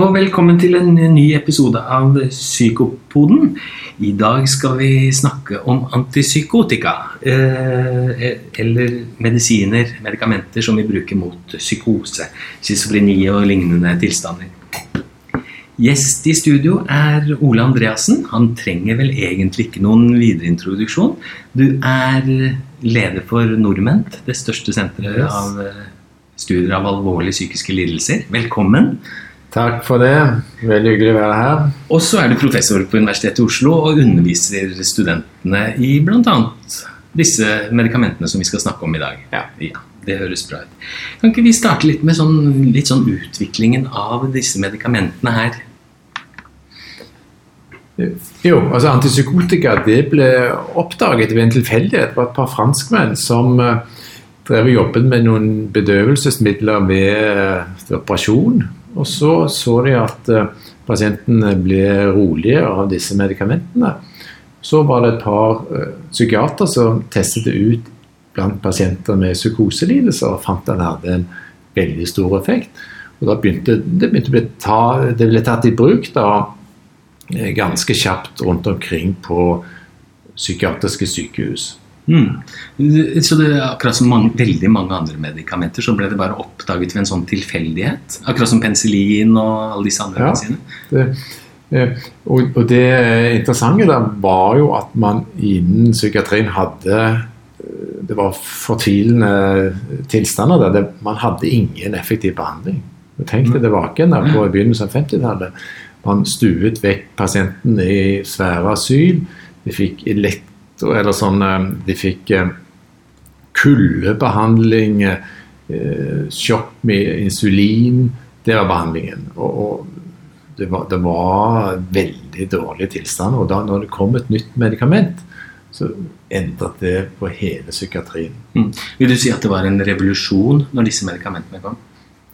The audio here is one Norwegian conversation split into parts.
og velkommen til en ny episode av Psykopoden. I dag skal vi snakke om antipsykotika. Eh, eller medisiner, medikamenter som vi bruker mot psykose, schizofreni og lignende tilstander. Gjest i studio er Ole Andreassen. Han trenger vel egentlig ikke noen videreintroduksjon. Du er leder for Nordment, det største senteret av eh, studier av alvorlige psykiske lidelser. Velkommen. Takk for det. Veldig hyggelig å være her. Og så er du professor på Universitetet i Oslo og underviser studentene i bl.a. disse medikamentene som vi skal snakke om i dag. Ja. Det høres bra ut. Kan ikke vi starte litt med sånn, litt sånn utviklingen av disse medikamentene her? Jo, altså Antipsykotika det ble oppdaget ved en tilfeldighet. Var et par franskmenn som eh, drev og jobbet med noen bedøvelsesmidler ved operasjon. Og så så de at eh, pasientene ble rolige av disse medikamentene. Så var det et par eh, psykiatere som testet det ut blant pasienter med psykoselidelser og fant at det hadde en veldig stor effekt. Og da begynte det begynte å bli ta, det ble tatt i bruk da eh, ganske kjapt rundt omkring på psykiatriske sykehus. Mm. Så det akkurat som mange, veldig mange andre medikamenter, så ble det bare oppdaget ved en sånn tilfeldighet? Akkurat som penicillin og alle disse andre Ja. medisinene? Eh, og, og det interessante da var jo at man innen psykiatrien hadde eh, Det var fortvilende tilstander der. Det, man hadde ingen effektiv behandling. Tenk deg tilbake igjen da, på begynnelsen av 50-tallet. Man stuet vekk pasienten i svære asyl. De fikk eller sånn eh, De fikk eh, kuldebehandling, eh, sjokk med insulin. Det var behandlingen. Og, og det, var, det var veldig dårlig tilstand. Og da når det kom et nytt medikament, så endret det på hele psykiatrien. Mm. Vil du si at det var en revolusjon når disse medikamentene kom?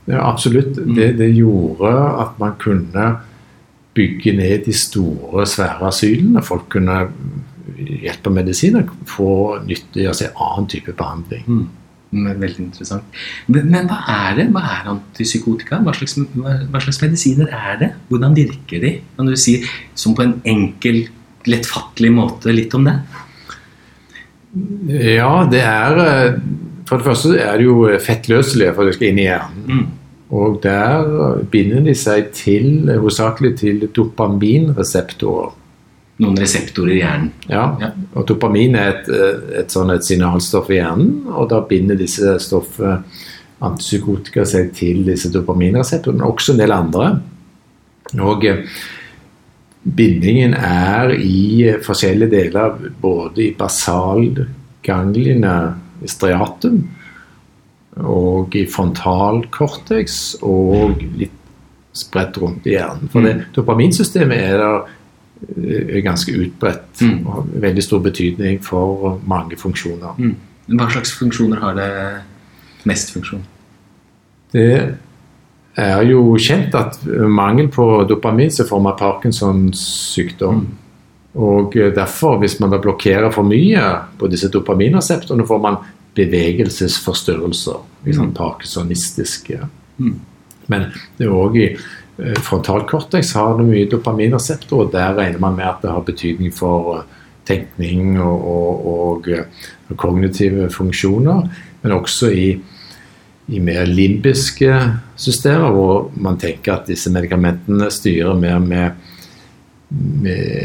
Ja, absolutt. Det, det gjorde at man kunne bygge ned de store, svære asylene. Folk kunne hjelp av medisiner få av seg annen type behandling. Mm. Veldig interessant. Men, men hva er det? Hva er antipsykotika? Hva slags, hva, hva slags medisiner er det? Hvordan virker de? Kan du si som på en enkel, lettfattelig måte litt om det? Ja, det er eh, For det første er det jo fettløselige for det skal inn i hjernen. Mm. Og der binder de seg til, hovedsakelig til dopaminreseptorer. Noen reseptorer i hjernen. Ja, Ja. og Dopamin er et, et, sånn et signalstoff i hjernen, og da binder disse stoffene antipsykotika seg til disse dopaminreseptorene, men også en del andre. Og eh, bindingen er i forskjellige deler, både i basalgangliene, i striatum, og i frontalkortex, og litt spredt rundt i hjernen. For det, dopaminsystemet er der er ganske utbredt Mm. og har veldig stor betydning for mange funksjoner. Mm. Hva slags funksjoner har det mest funksjon? Det er jo kjent at mangel på dopamin så får man Parkinsons sykdom. Og derfor, hvis man da blokkerer for mye på disse dopaminreseptorene, får man bevegelsesforstyrrelser. Liksom parkinsonistiske. Mm. Men det er òg i frontalkortex har det mye dopaminreseptorer, og der regner man med at det har betydning for eh, tenkning og, og, og eh, kognitive funksjoner. Men også i, i mer limbiske systemer, hvor man tenker at disse medikamentene styrer mer med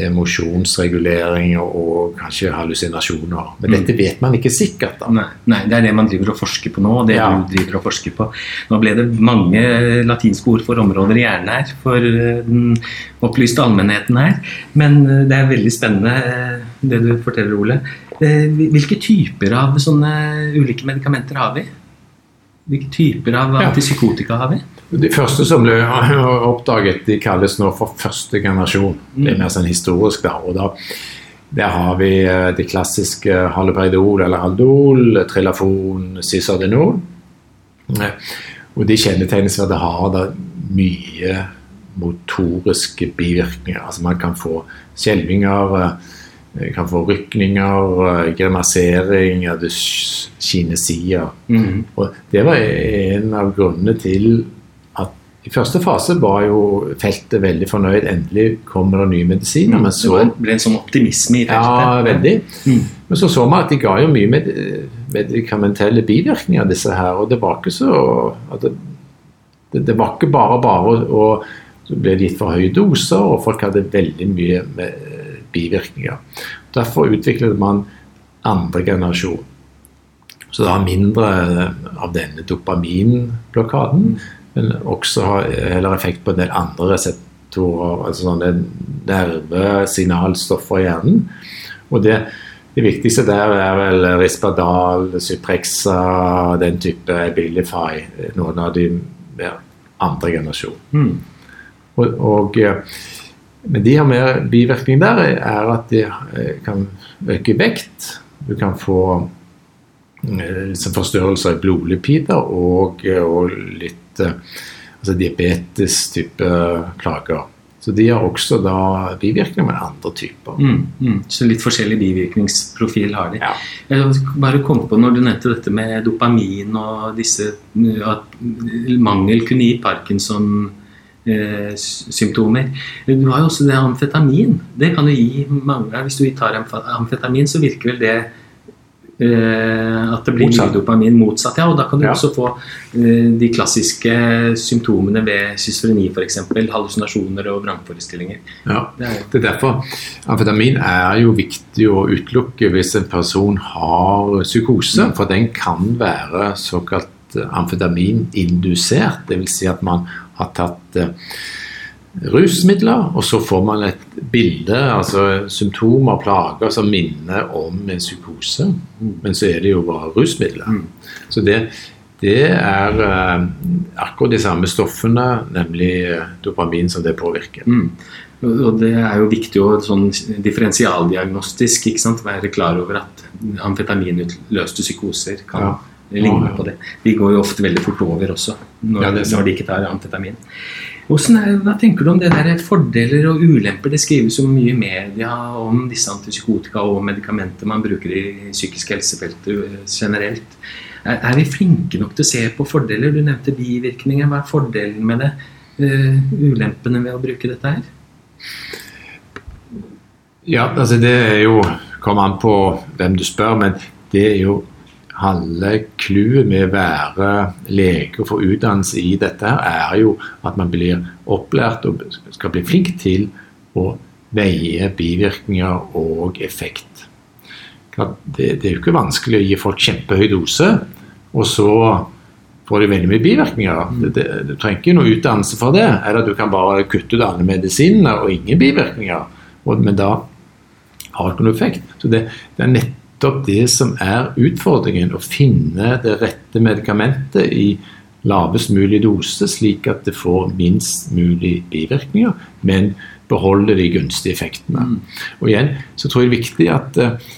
emosjonsregulering og, og kanskje hallusinasjoner. Men Mm. dette vet man ikke sikkert. da. Nei, nei, det er det man driver og forsker på nå. og det Ja. du driver og forsker på. Nå ble det mange latinske ord for områder i hjernen her, for eh, den opplyste allmennheten her. Men eh, det er veldig spennende eh, det du forteller, Ole. Eh, Hvilke typer av sånne ulike medikamenter har vi? Hvilke typer av antipsykotika har vi? De første som ble oppdaget, de kalles nå for første generasjon. Det er mer sånn historisk, da. Og da der har vi eh, de klassiske haloperidol eller Haldol, Trilafon, Cisordenol. Eh, Og de kjennetegnes ved at det har da mye motoriske bivirkninger. Altså man kan få skjelvinger, eh, kan få rykninger, grimasering, kinesier. Mm. Og det var en av grunnene til i første fase var jo feltet veldig fornøyd. Endelig kommer det nye medisiner. Men så, det ble en sånn optimisme i feltet. ja, veldig. Mm. Men så så vi at de ga jo mye med, medikamentelle bivirkninger, disse her. Og det var ikke så at det, det, det var ikke bare bare å så ble det gitt for høye doser, og folk hadde veldig mye med bivirkninger. Derfor utviklet man andre generasjon. Så det har mindre av denne dopaminblokaden, men også har heller effekt på en del andre reseptorer, altså sånne nervesignalstoffer i hjernen. Og det, det viktigste der er vel Rispadal, Cyprexa, den type Abilify, noen av de mer andre generasjon. Mm. Og, og, men de har mer bivirkning der, er at de eh, kan øke vekt. Du kan få liksom forstørrelser i blodlipider og, og litt altså diabetes-type plager. Så de har også da bivirkninger med andre typer. Mm, mm. Så litt forskjellig bivirkningsprofil har de. Ja. Jeg bare kom på når du nevnte dette med dopamin og disse at mangel kunne gi Parkinson eh. Du har jo også det amfetamin. Det kan jo gi mange Hvis du tar amfetamin, så virker vel det eh, at det blir Motsatt. dopamin motsatt. Ja, og da kan du Ja. også få eh, de klassiske symptomene ved schizofreni f.eks. Hallusinasjoner og vrangforestillinger. Ja. Det er er derfor amfetamin er jo viktig å utelukke hvis en person har psykose, for den kan være såkalt amfetaminindusert. Dvs. Si at man har tatt eh, rusmidler, og så får man et bilde, altså symptomer, plager, som minner om en psykose. Men så er det jo bare rusmidler. Mm. Så det, det er eh, akkurat de samme stoffene, nemlig eh, dopamin, som det påvirker. Mm. Og og det er jo viktig å sånn differensialdiagnostisk ikke sant? være klar over at amfetaminutløste psykoser kan Ja. Ligne Ja, ja. på det. De går jo ofte veldig fort over også når, Ja, når de ikke tar amfetamin. Er, hva tenker du om det der fordeler og ulemper? Det skrives jo mye i media om disse antipsykotika og medikamenter man bruker i psykisk helsefeltet eh, generelt. Er, er vi flinke nok til å se på fordeler? Du nevnte bivirkninger. Hva er fordelen med det? Uh, ulempene ved å bruke dette her? Ja, altså det er jo Kommer an på hvem du spør, men det er jo halve clouet med å være lege og få utdannelse i dette her, er jo at man blir opplært og skal bli flink til å veie bivirkninger og effekt. Det, er jo ikke vanskelig å gi folk kjempehøy dose, og så får de veldig mye bivirkninger. Du trenger ikke noe utdannelse for det. Eller du kan bare kutte ut alle medisinene og ingen bivirkninger. Men da har ikke noe effekt. Så det, det er nettopp det som er utfordringen. Å finne det rette medikamentet i lavest mulig dose, slik at det får minst mulig bivirkninger, men beholder de gunstige effektene. Og igjen så tror jeg det er viktig at eh,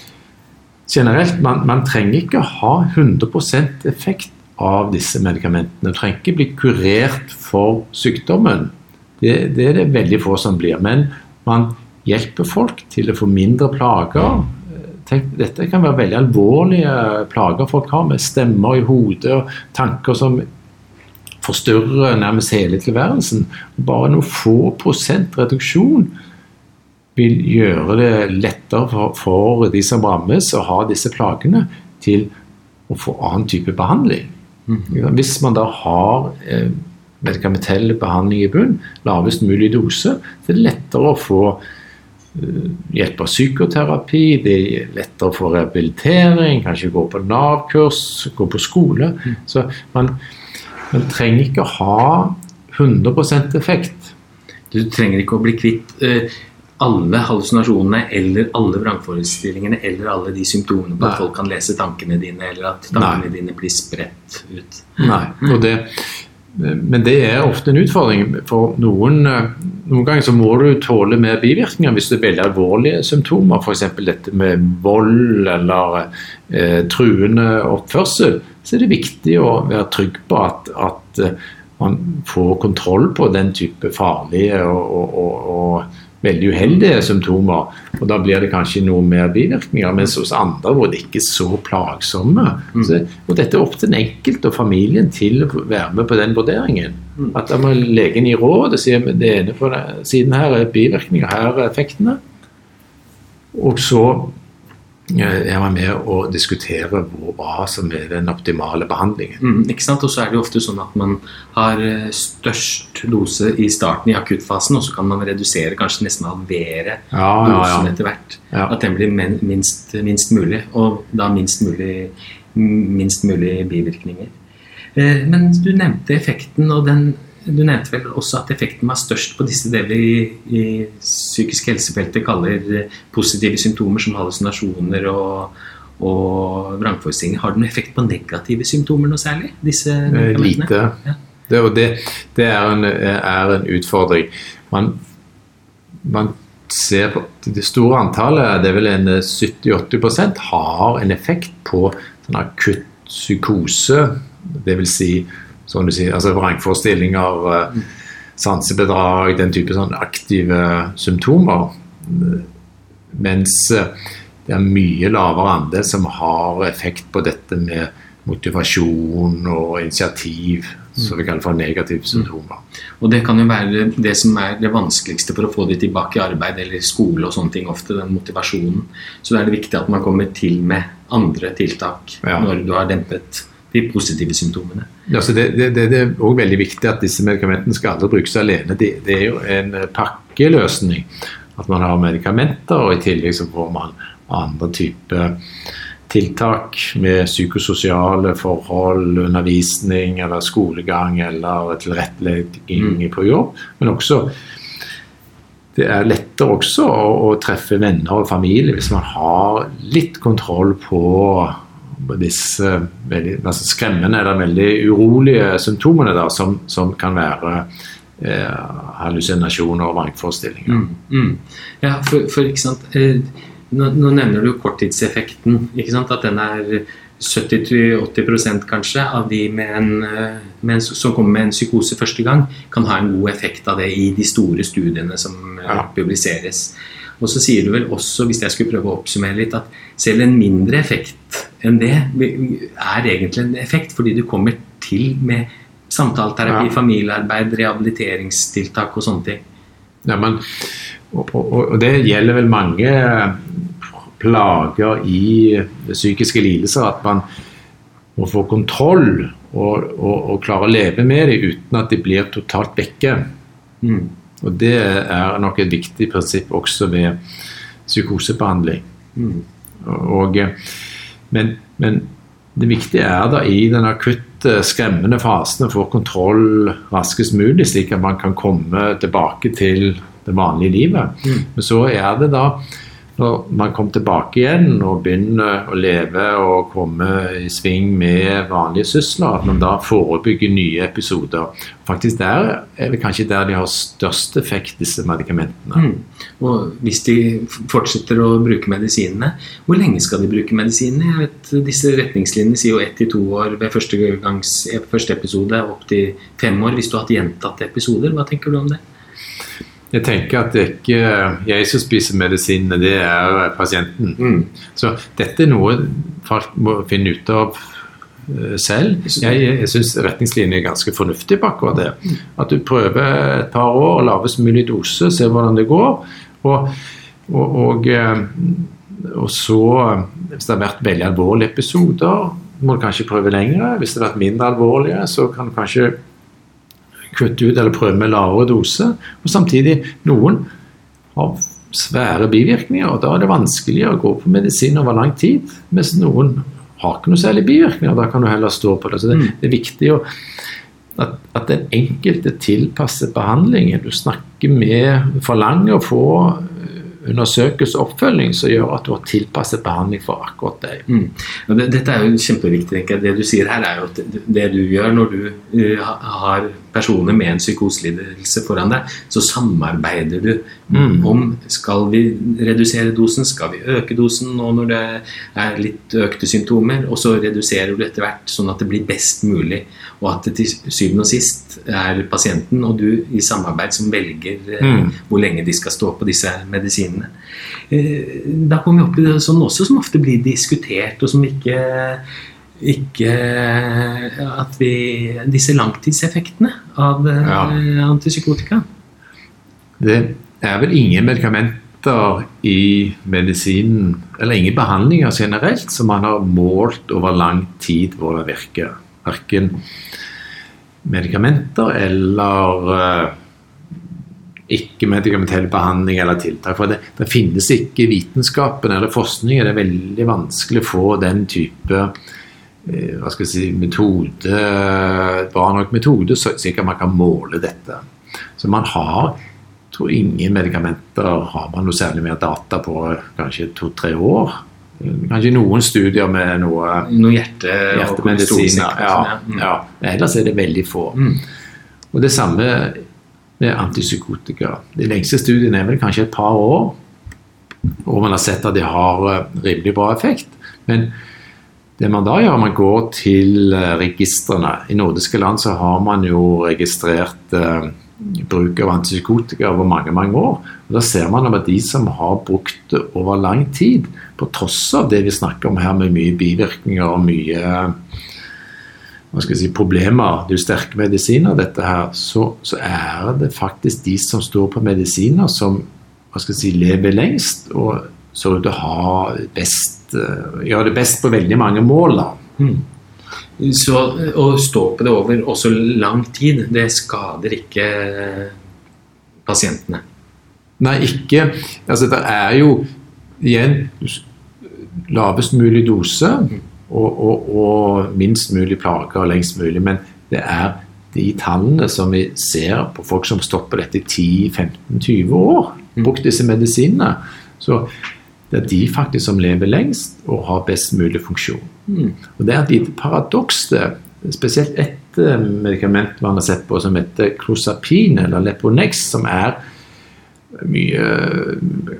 generelt, man, man trenger ikke ha 100% effekt av disse medikamentene. Man trenger ikke bli kurert for sykdommen. Det, det er det veldig få som blir. Men man hjelper folk til å få mindre plager. Tenk, dette kan være veldig alvorlige plager folk har, med stemmer i hodet og tanker som forstyrrer nærmest hele tilværelsen. Bare noen få prosent reduksjon vil gjøre det lettere for, for de som rammes å ha disse plagene, til å få annen type behandling. Hvis man da har eh, medikamentell behandling i bunn, lavest mulig dose, så er det lettere å få hjelp av psykoterapi, det er lettere å få rehabilitering, kanskje gå på Nav-kurs, gå på skole. Så man, man trenger ikke ha 100% effekt. Du trenger ikke å bli kvitt eh, alle hallusinasjonene eller alle vrangforestillingene eller alle de symptomene på Nei. at folk kan lese tankene dine, eller at tankene dine blir spredt ut. Nei, og det, men det er ofte en utfordring. For noen, eh, noen ganger så må du tåle mer bivirkninger hvis det er veldig alvorlige symptomer. F.eks. dette med vold eller eh, truende oppførsel. Så er det viktig å være trygg på at, at, man får kontroll på den type farlige og, og, og, og veldig uheldige symptomer. Og da blir det kanskje noe mer bivirkninger. Mens hos andre hvor det ikke er så plagsomme. Mm. Så, og dette er opp til den enkelte og familien til å være med på den vurderingen. Mm. At da må legen gi råd og si at det ene på den siden her er bivirkninger, her er effektene. Og så eh, var med å diskutere hvor, hva som er den optimale behandlingen. Mm, ikke sant? Og så er det jo ofte sånn at man har eh, størst dose i starten i akuttfasen, og så kan man redusere, kanskje nesten halvere Ja, ja, dosen ja. etter hvert. Ja. At den blir men, minst, minst mulig, og da minst mulig, minst mulig bivirkninger. Eh, Men du nevnte effekten, og den, du nevnte vel også at effekten var størst på disse det vi i psykisk helsefeltet kaller eh, positive symptomer, som hallusinasjoner og, og vrangforestillinger. Har det noen effekt på negative symptomer noe særlig? Eh. Lite. Ja. Det, det, det er, en, er en utfordring. Man, man ser på det store antallet, det er vel en 70-80 har en effekt på sånn akutt psykose. Dvs. Si, som du sier, altså vrangforestillinger, eh, sansebedrag, den type sånn aktive symptomer. Mens eh, det er mye lavere andel som har effekt på dette med motivasjon og initiativ, som vi kaller for negative symptomer. Og det kan jo være det som er det vanskeligste for å få de tilbake i arbeid eller skole og sånne ting ofte, den motivasjonen. Så da er det viktig at man kommer til med andre tiltak Ja. når du har dempet de positive symptomene. Ja, så det, det, det, er også veldig viktig at disse medikamentene skal aldri brukes alene. Det, det er jo en pakkeløsning. At man har medikamenter, og i tillegg så får man andre typer tiltak med psykososiale forhold, undervisning eller skolegang eller tilrettelegging på jobb. Men også det er lettere også å, å treffe venner og familie hvis man har litt kontroll på disse veldig, altså skremmende eller veldig urolige symptomene da, som, som kan være eh, hallusinasjoner og vrangforestillinger. Mm, mm. Ja, for, for ikke sant eh, nå, nå nevner du korttidseffekten. ikke sant, At den er 70-80% kanskje av de med en, eh, med en, som kommer med en psykose første gang, kan ha en god effekt av det i de store studiene som eh, Ja. publiseres. Og så sier du vel også, hvis jeg skulle prøve å oppsummere litt, at selv en mindre effekt enn det er egentlig en effekt, fordi du kommer til med samtaleterapi, Ja. familiearbeid, rehabiliteringstiltak og sånne ting. Ja, men, og, og, og det gjelder vel mange plager i psykiske lidelser, at man må få kontroll og, og, og klare å leve med dem uten at de blir totalt vekke. Mm. Og Det er nok et viktig prinsipp også ved psykosebehandling. Mm. Og, men, men det viktige er da i den akutte, skremmende fasen å få kontroll raskest mulig, slik at man kan komme tilbake til det vanlige livet. Mm. Men så er det da når man kommer tilbake igjen og begynner å leve og komme i sving med vanlige sysler, at man da forebygger nye episoder. Faktisk der er det kanskje der de har størst effekt, disse medikamentene. Mm. Og hvis de fortsetter å bruke medisinene, hvor lenge skal de bruke medisinene? Vet, disse retningslinjene sier jo ett til to år ved første, gangs, første episode, opp til fem år hvis du har hatt gjentatte episoder. Hva tenker du om det? Jeg tenker at det er ikke jeg som spiser medisinene, det er pasienten. Mm. Så dette er noe folk må finne ut av eh, selv. Jeg, jeg syns retningslinjene er ganske fornuftig på akkurat det. At du prøver et par år, lavest mulig dose, ser hvordan det går. Og, og, og, eh, og så, hvis det har vært veldig alvorlige episoder, må du kanskje prøve lenger. Hvis det har vært mindre alvorlige, så kan du kanskje kutte ut eller prøve med lavere dose. Og samtidig, noen har svære bivirkninger, og da er det vanskelig å gå på medisin over lang tid. Mens noen har ikke noe særlig bivirkninger, da kan du heller stå på det. Så det, Mm. det er viktig å, at, at den enkelte tilpasser behandlingen. Du snakker med, forlanger å få eh, undersøkelse og oppfølging som gjør at du har tilpasset behandling for akkurat deg. Mm. Dette er jo kjempeviktig. Det du sier her, er jo at det, du gjør når du uh, har personer med en psykoselidelse foran deg, så samarbeider du Mm. om skal vi redusere dosen, skal vi øke dosen nå når det er litt økte symptomer, og så reduserer du etter hvert sånn at det blir best mulig, og at det til syvende og sist er pasienten og du i samarbeid som velger eh, Mm. hvor lenge de skal stå på disse medisinene. Eh, Da kommer vi opp i det sånn også som ofte blir diskutert, og som ikke ikke at vi Disse langtidseffektene av eh, Ja. antipsykotika. Det er vel ingen medikamenter i medisinen, eller ingen behandlinger generelt, som man har målt over lang tid hvordan det virker. Verken medikamenter eller eh, ikke-medikamentell behandling eller tiltak. For det, det finnes ikke vitenskapen eller forskning. Det er veldig vanskelig å få den type eh, hva skal jeg si, metode, bra nok metode, så at man kan måle dette. Så man har tror ingen medikamenter har man noe særlig mer data på kanskje to-tre år. Kanskje noen studier med noe Noe hjerte- hjertemedisiner. Ja, mm. ja. Ellers er det veldig få. Mm. Og det samme med antipsykotika. De lengste studiene er vel kanskje et par år, og man har sett at de har eh, rimelig bra effekt. Men det man da gjør, man går til eh, registrene. I nordiske land så har man jo registrert eh, bruk av antipsykotika over mange mange år. Og Da ser man at de som har brukt det over lang tid, på tross av det vi snakker om her med mye bivirkninger og mye hva skal jeg si, problemer, det er jo sterke medisiner, dette her, så, så er det faktisk de som står på medisiner, som hva skal jeg si, lever lengst og ser ut til å ha best, eh, gjør det best på veldig mange mål. Mm. Så å stå på det over også lang tid, det skader ikke pasientene. Nei, ikke Altså, det er jo igjen lavest mulig dose og, og, og minst mulig plager og lengst mulig. Men det er de tallene som vi ser på folk som stopper dette i 10-15-20 år, brukt disse medisinene. Så det er de faktisk som lever lengst og har best mulig funksjon. Mm. Og Det er et lite paradoks, det. Spesielt ett eh, medikament man har sett på som heter Clozapin, eller Leponex, som er mye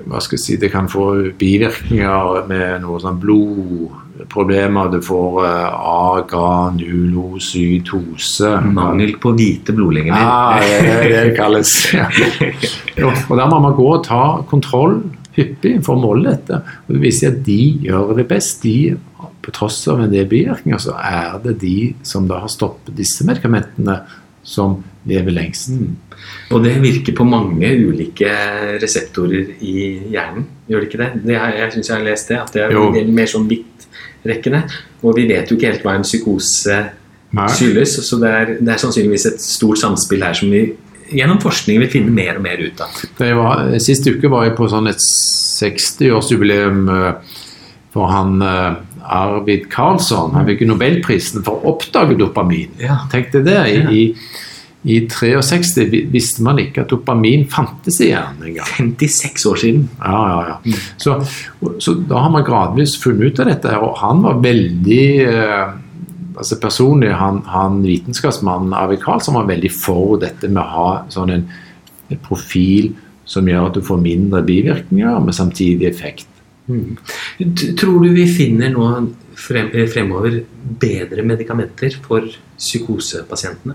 Hva skal jeg si Det kan få bivirkninger med noe sånn blodproblemer. Du får eh, aganulocytose. Mangel på hvite blodlegemer. Ja, det er det det kalles. Ja. Og Der må man gå og ta kontroll hyppig for å måle dette. Og Det viser at de gjør det best. De, på tross av en del bivirkninger, så er det de som da har stoppet disse medikamentene, som lever lengst. Mm. Og det virker på mange ulike reseptorer i hjernen, gjør det ikke det? det er, jeg syns jeg har lest det, at det er Jo. mer- sånn vidtrekkende. Og vi vet jo ikke helt hva en psykose skyldes, så det er, det er sannsynligvis et stort samspill her som vi gjennom forskning vil finne mer og mer ut av. Var, sist uke var jeg på sånn et 60-årsjubileum eh, for han eh, Arvid Karlsson. Han fikk Nobelprisen for å oppdage dopamin. Ja. Tenk deg det. I, i, I 63 visste man ikke at dopamin fantes i hjernen engang. 56 år siden. Ja, ja, ja. Så, så da har man gradvis funnet ut av dette, og han var veldig eh, altså Personlig, han, han vitenskapsmannen Arvid Karlsson var veldig for dette med å ha sånn en, profil som gjør at du får mindre bivirkninger, med samtidig effekt. Mm. Tror du vi finner nå frem, fremover bedre medikamenter for psykosepasientene?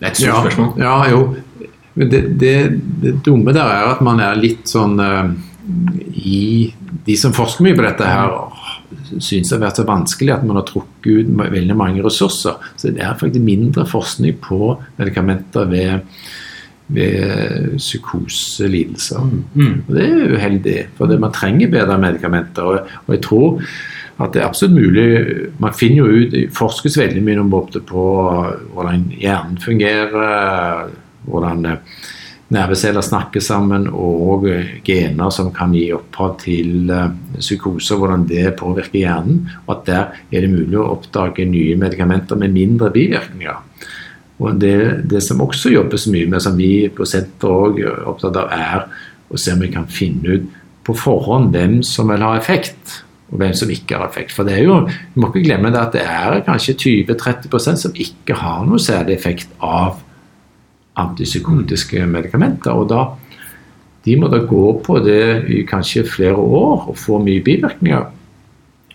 Det er et stort Ja, spørsmål. ja, jo. Men det, det, det dumme der er at man er litt sånn uh, i De som forsker mye på dette her, syns det har vært så vanskelig at man har trukket ut veldig mange ressurser. Så det er faktisk mindre forskning på medikamenter ved, ved psykoselidelser. Mm. Og det er uheldig, for det, man trenger bedre medikamenter. Og, og jeg tror at det er absolutt mulig Man finner jo ut, forskes veldig mye på hvordan hjernen fungerer, hvordan eh, nerveceller snakker sammen, og gener som kan gi opphav til eh, psykose, hvordan det påvirker hjernen. Og at der er det mulig å oppdage nye medikamenter med mindre bivirkninger. Og det, det som også jobbes mye med, som vi på senteret òg er opptatt av, er å se om vi kan finne ut på forhånd hvem som vil ha effekt. og hvem som ikke har effekt. For det er jo, Vi må ikke glemme det at det er kanskje 20-30% som ikke har noe særlig effekt av antipsykotiske medikamenter. og da de må da gå på det i kanskje flere år og få mye bivirkninger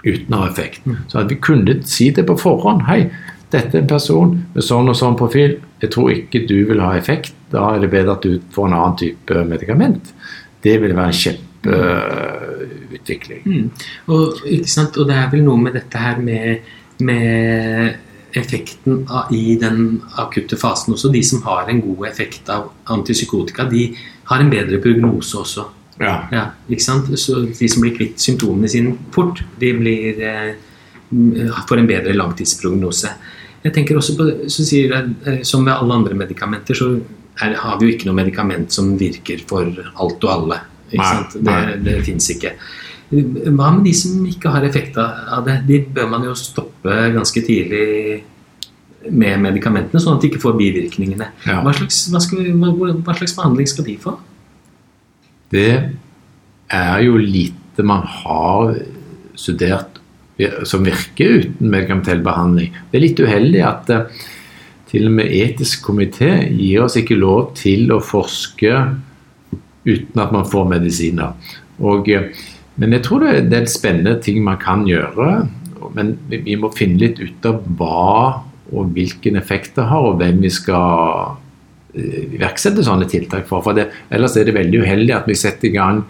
uten å ha effekt. Så at vi kunne si det på forhånd. Hei, dette er en person med sånn og sånn profil. Jeg tror ikke du vil ha effekt. Da er det bedre at du får en annen type medikament. Det vil være en kjempeutvikling. Mm. Og, og det er vel noe med dette her med, med effekten av, i den akutte fasen også. De som har en god effekt av antipsykotika, de har en bedre prognose også. Ja. Ja, ikke sant? Så de som blir kvitt symptomene sine fort, de blir, eh, får en bedre langtidsprognose. Jeg tenker også på, så sier jeg, eh, Som med alle andre medikamenter, så er, har vi jo ikke noe medikament som virker for alt og alle. Ikke Nei, sant? Det, nei. det fins ikke. Hva med de som ikke har effekt av det? De bør man jo stoppe ganske tidlig med medikamentene, sånn at de ikke får bivirkningene. Ja. Hva, slags, hva, vi, hva, hva slags behandling skal de få? Det er jo lite man har studert som virker uten medikamentell behandling. Det er litt uheldig at eh, til og med etisk komité gir oss ikke lov til å forske uten at man får medisiner. Og, eh, men jeg tror det er en del spennende ting man kan gjøre. Men vi- må finne litt ut av hva og hvilken effekt det har, og hvem vi skal eh, iverksette sånne tiltak for. for det, ellers er det veldig uheldig at vi setter i gang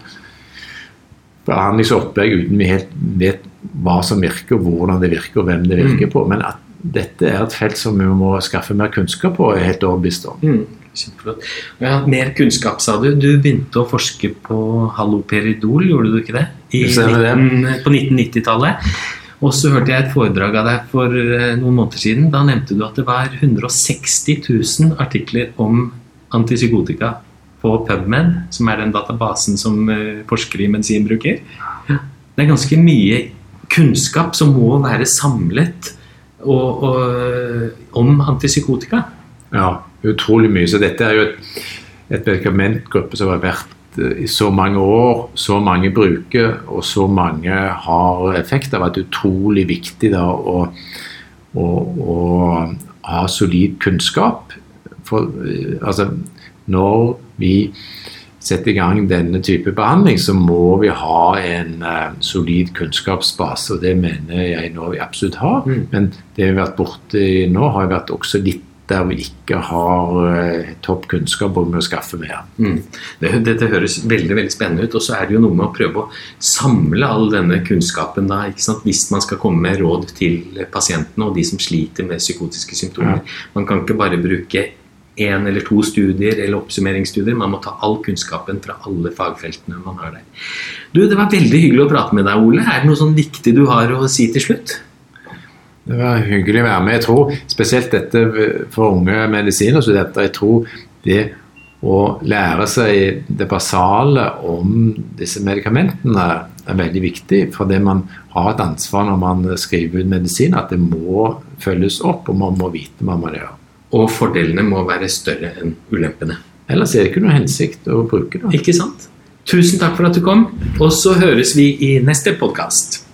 behandlingsopplegg uten vi helt vet hva som virker, hvordan det virker, og hvem det virker på. Men at dette er et felt som vi må skaffe mer kunnskap på, er jeg helt overbevist om. Mm, kjempeflott. Ja, mer kunnskap, sa du. Du begynte å forske på haloperidol, gjorde du ikke det? I Det 19, på 1990-tallet. Og så hørte jeg et foredrag av deg for eh, noen måneder siden. Da nevnte du at det var 160 000 artikler om antipsykotika på PubMed, som er den databasen som eh, forskere i medisin bruker. Det er ganske mye kunnskap som må være samlet og, og, om antipsykotika. Ja, utrolig mye. Så dette er jo et, et medikamentgruppe som har vært eh, i så mange år, så mange bruker, og så mange har effekt Det har er utrolig viktig da å, å, å ha solid kunnskap. For, eh, altså, når vi setter i gang denne type behandling, så må vi ha en uh, solid kunnskapsbase. og Det mener jeg nå vi absolutt har. Mm. Men det vi har vært borti nå, har vært også litt der vi ikke har uh, topp kunnskap om å skaffe mer. Mm. Det, dette høres veldig veldig spennende ut. Og så er det jo noe med å prøve å samle all denne kunnskapen da, hvis man skal komme med råd til pasientene og de som sliter med psykotiske symptomer. Man kan ikke bare bruke én eller to studier eller oppsummeringsstudier. Man må ta all kunnskapen fra alle fagfeltene man har der. Du, Det var veldig hyggelig å prate med deg, Ole. Er det noe sånn viktig du har å si til slutt? Det var hyggelig å være med. Jeg tror spesielt dette for unge medisinstudenter. Jeg tror det å lære seg det basale om disse medikamentene er veldig viktig. For det man har et ansvar når man skriver ut medisin, at det må følges opp, og man må vite hva man gjør. Og fordelene må være større enn ulempene. Ellers er det ikke noe hensikt å bruke det. Ikke sant? Tusen takk for at du kom, og så høres vi i neste podkast.